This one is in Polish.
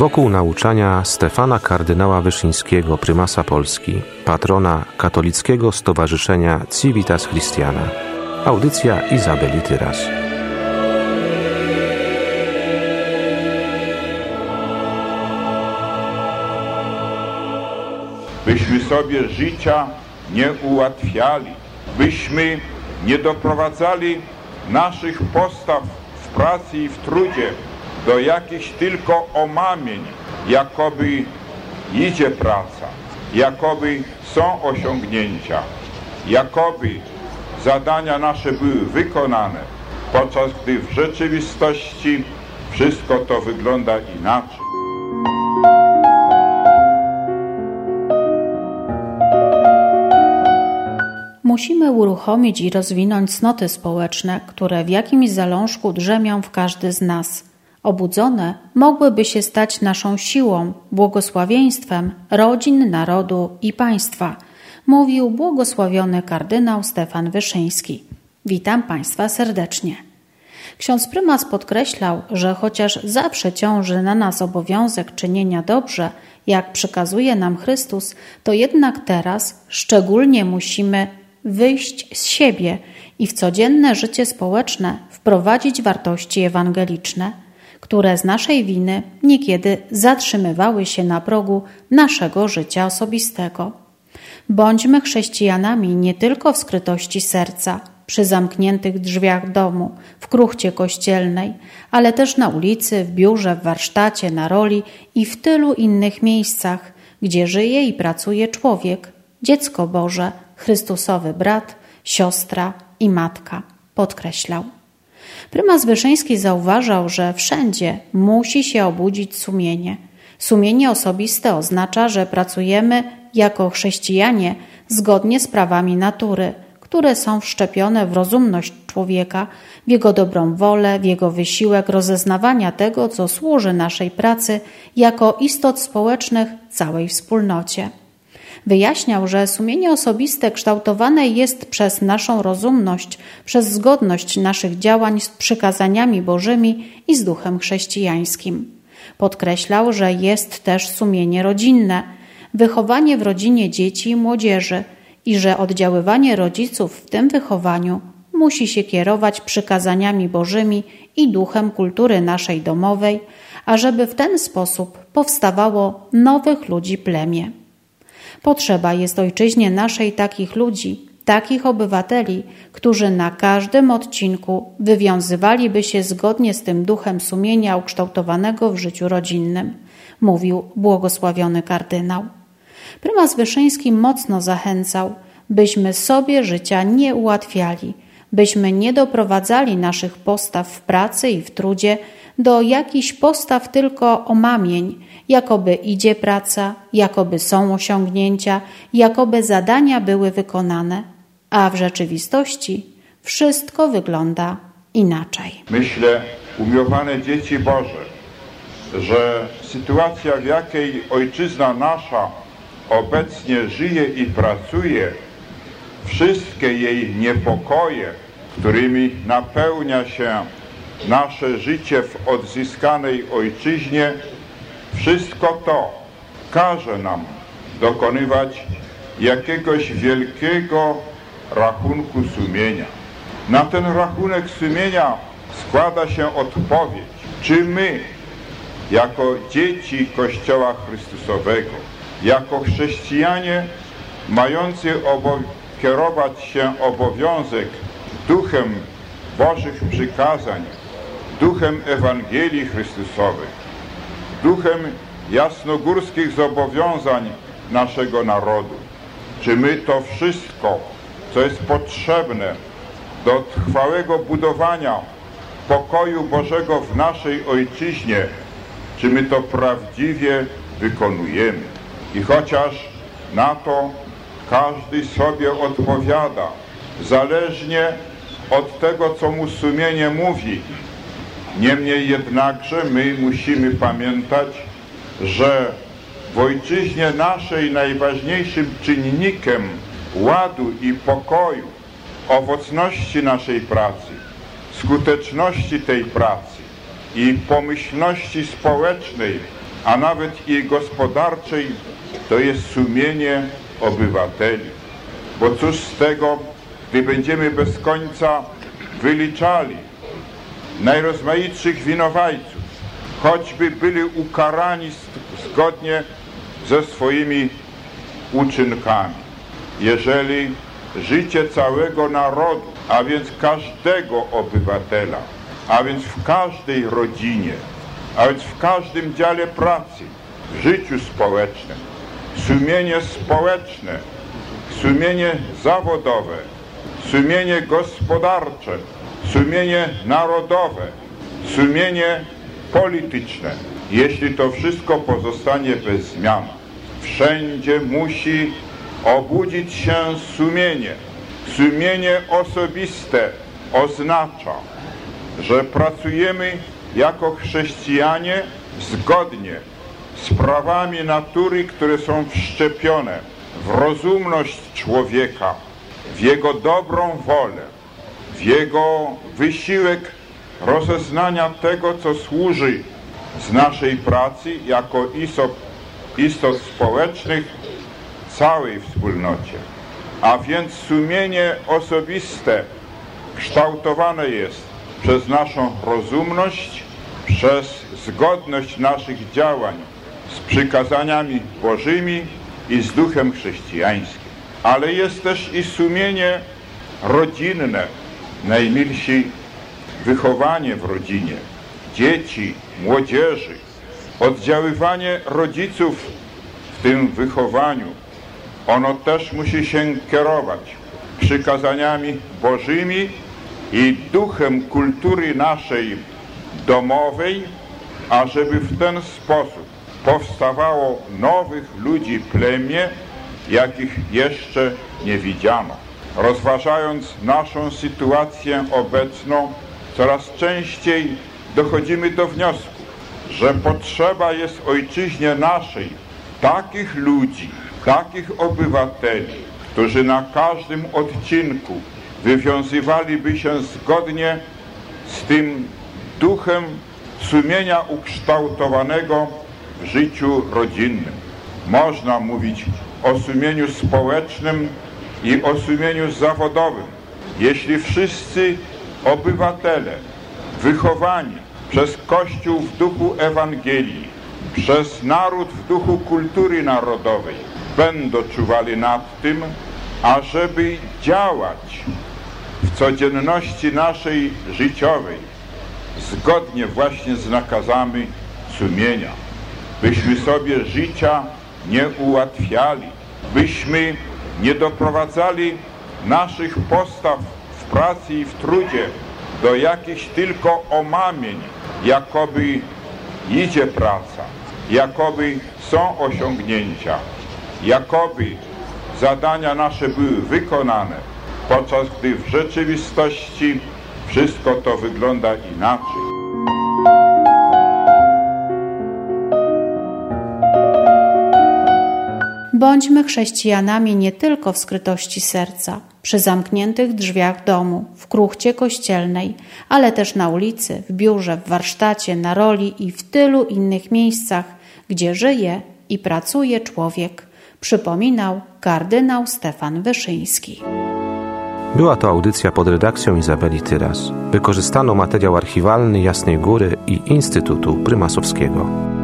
wokół nauczania Stefana kardynała Wyszyńskiego, prymasa Polski, patrona katolickiego stowarzyszenia Civitas Christiana. Audycja Izabeli Tyras. Byśmy sobie życia nie ułatwiali, byśmy nie doprowadzali naszych postaw w pracy i w trudzie do jakichś tylko omamień, jakoby idzie praca, jakoby są osiągnięcia, jakoby zadania nasze były wykonane, podczas gdy w rzeczywistości wszystko to wygląda inaczej. Musimy uruchomić i rozwinąć cnoty społeczne, które w jakimś zalążku drzemią w każdy z nas. Obudzone mogłyby się stać naszą siłą, błogosławieństwem rodzin, narodu i państwa, mówił błogosławiony kardynał Stefan Wyszyński. Witam Państwa serdecznie. Ksiądz prymas podkreślał, że chociaż zawsze ciąży na nas obowiązek czynienia dobrze, jak przekazuje nam Chrystus, to jednak teraz szczególnie musimy wyjść z siebie i w codzienne życie społeczne wprowadzić wartości ewangeliczne, które z naszej winy niekiedy zatrzymywały się na progu naszego życia osobistego. Bądźmy chrześcijanami nie tylko w skrytości serca, przy zamkniętych drzwiach domu, w kruchcie kościelnej, ale też na ulicy, w biurze, w warsztacie, na roli i w tylu innych miejscach, gdzie żyje i pracuje człowiek, dziecko Boże, Chrystusowy brat, siostra i matka, podkreślał. Prymas Wyszyński zauważał, że wszędzie musi się obudzić sumienie. Sumienie osobiste oznacza, że pracujemy jako chrześcijanie zgodnie z prawami natury, które są wszczepione w rozumność człowieka, w jego dobrą wolę, w jego wysiłek rozeznawania tego, co służy naszej pracy jako istot społecznych całej wspólnocie. Wyjaśniał, że sumienie osobiste kształtowane jest przez naszą rozumność, przez zgodność naszych działań z przykazaniami Bożymi i z duchem chrześcijańskim. Podkreślał, że jest też sumienie rodzinne, wychowanie w rodzinie dzieci i młodzieży i że oddziaływanie rodziców w tym wychowaniu musi się kierować przykazaniami Bożymi i duchem kultury naszej domowej, ażeby w ten sposób powstawało nowych ludzi plemię. Potrzeba jest ojczyźnie naszej takich ludzi, takich obywateli, którzy na każdym odcinku wywiązywaliby się zgodnie z tym duchem sumienia ukształtowanego w życiu rodzinnym, mówił błogosławiony kardynał. Prymas Wyszyński mocno zachęcał, byśmy sobie życia nie ułatwiali, byśmy nie doprowadzali naszych postaw w pracy i w trudzie do jakichś postaw tylko omamień, jakoby idzie praca, jakoby są osiągnięcia, jakoby zadania były wykonane, a w rzeczywistości wszystko wygląda inaczej. Myślę, umiłowane dzieci Boże, że sytuacja, w jakiej ojczyzna nasza obecnie żyje i pracuje, wszystkie jej niepokoje, którymi napełnia się nasze życie w odzyskanej ojczyźnie, wszystko to każe nam dokonywać jakiegoś wielkiego rachunku sumienia. Na ten rachunek sumienia składa się odpowiedź, czy my, jako dzieci Kościoła Chrystusowego, jako chrześcijanie mający kierować się obowiązek duchem Bożych przykazań, duchem Ewangelii Chrystusowej, duchem jasnogórskich zobowiązań naszego narodu. Czy my to wszystko, co jest potrzebne do trwałego budowania pokoju Bożego w naszej ojczyźnie, czy my to prawdziwie wykonujemy? I chociaż na to każdy sobie odpowiada, zależnie od tego, co mu sumienie mówi, Niemniej jednakże my musimy pamiętać, że w ojczyźnie naszej najważniejszym czynnikiem ładu i pokoju, owocności naszej pracy, skuteczności tej pracy i pomyślności społecznej a nawet i gospodarczej, to jest sumienie obywateli. Bo cóż z tego, gdy będziemy bez końca wyliczali najrozmaitszych winowajców, choćby byli ukarani zgodnie ze swoimi uczynkami. Jeżeli życie całego narodu, a więc każdego obywatela, a więc w każdej rodzinie, a więc w każdym dziale pracy, w życiu społecznym, sumienie społeczne, sumienie zawodowe, sumienie gospodarcze, sumienie narodowe, sumienie polityczne. Jeśli to wszystko pozostanie bez zmian, wszędzie musi obudzić się sumienie. Sumienie osobiste oznacza, że pracujemy jako chrześcijanie zgodnie z prawami natury, które są wszczepione w rozumność człowieka, w jego dobrą wolę, w jego wysiłek rozeznania tego, co służy z naszej pracy jako istot, istot społecznych całej wspólnocie. A więc sumienie osobiste kształtowane jest przez naszą rozumność, przez zgodność naszych działań z przykazaniami Bożymi i z duchem chrześcijańskim. Ale jest też i sumienie rodzinne, najmilsi wychowanie w rodzinie, dzieci, młodzieży, oddziaływanie rodziców w tym wychowaniu. Ono też musi się kierować przykazaniami Bożymi i duchem kultury naszej domowej, ażeby w ten sposób powstawało nowych ludzi plemię, jakich jeszcze nie widziano. Rozważając naszą sytuację obecną, coraz częściej dochodzimy do wniosku, że potrzeba jest ojczyźnie naszej takich ludzi, takich obywateli, którzy na każdym odcinku wywiązywaliby się zgodnie z tym duchem sumienia ukształtowanego w życiu rodzinnym. Można mówić o sumieniu społecznym i o sumieniu zawodowym. Jeśli wszyscy obywatele wychowani przez Kościół w duchu Ewangelii, przez naród w duchu kultury narodowej będą czuwali nad tym, ażeby działać w codzienności naszej życiowej zgodnie właśnie z nakazami sumienia, byśmy sobie życia nie ułatwiali, byśmy nie doprowadzali naszych postaw w pracy i w trudzie do jakichś tylko omamień, jakoby idzie praca, jakoby są osiągnięcia, jakoby zadania nasze były wykonane, podczas gdy w rzeczywistości wszystko to wygląda inaczej. Bądźmy chrześcijanami nie tylko w skrytości serca, przy zamkniętych drzwiach domu, w kruchcie kościelnej, ale też na ulicy, w biurze, w warsztacie, na roli i w tylu innych miejscach, gdzie żyje i pracuje człowiek, przypominał kardynał Stefan Wyszyński. Była to audycja pod redakcją Izabeli Tyras. Wykorzystano materiał archiwalny Jasnej Góry i Instytutu Prymasowskiego.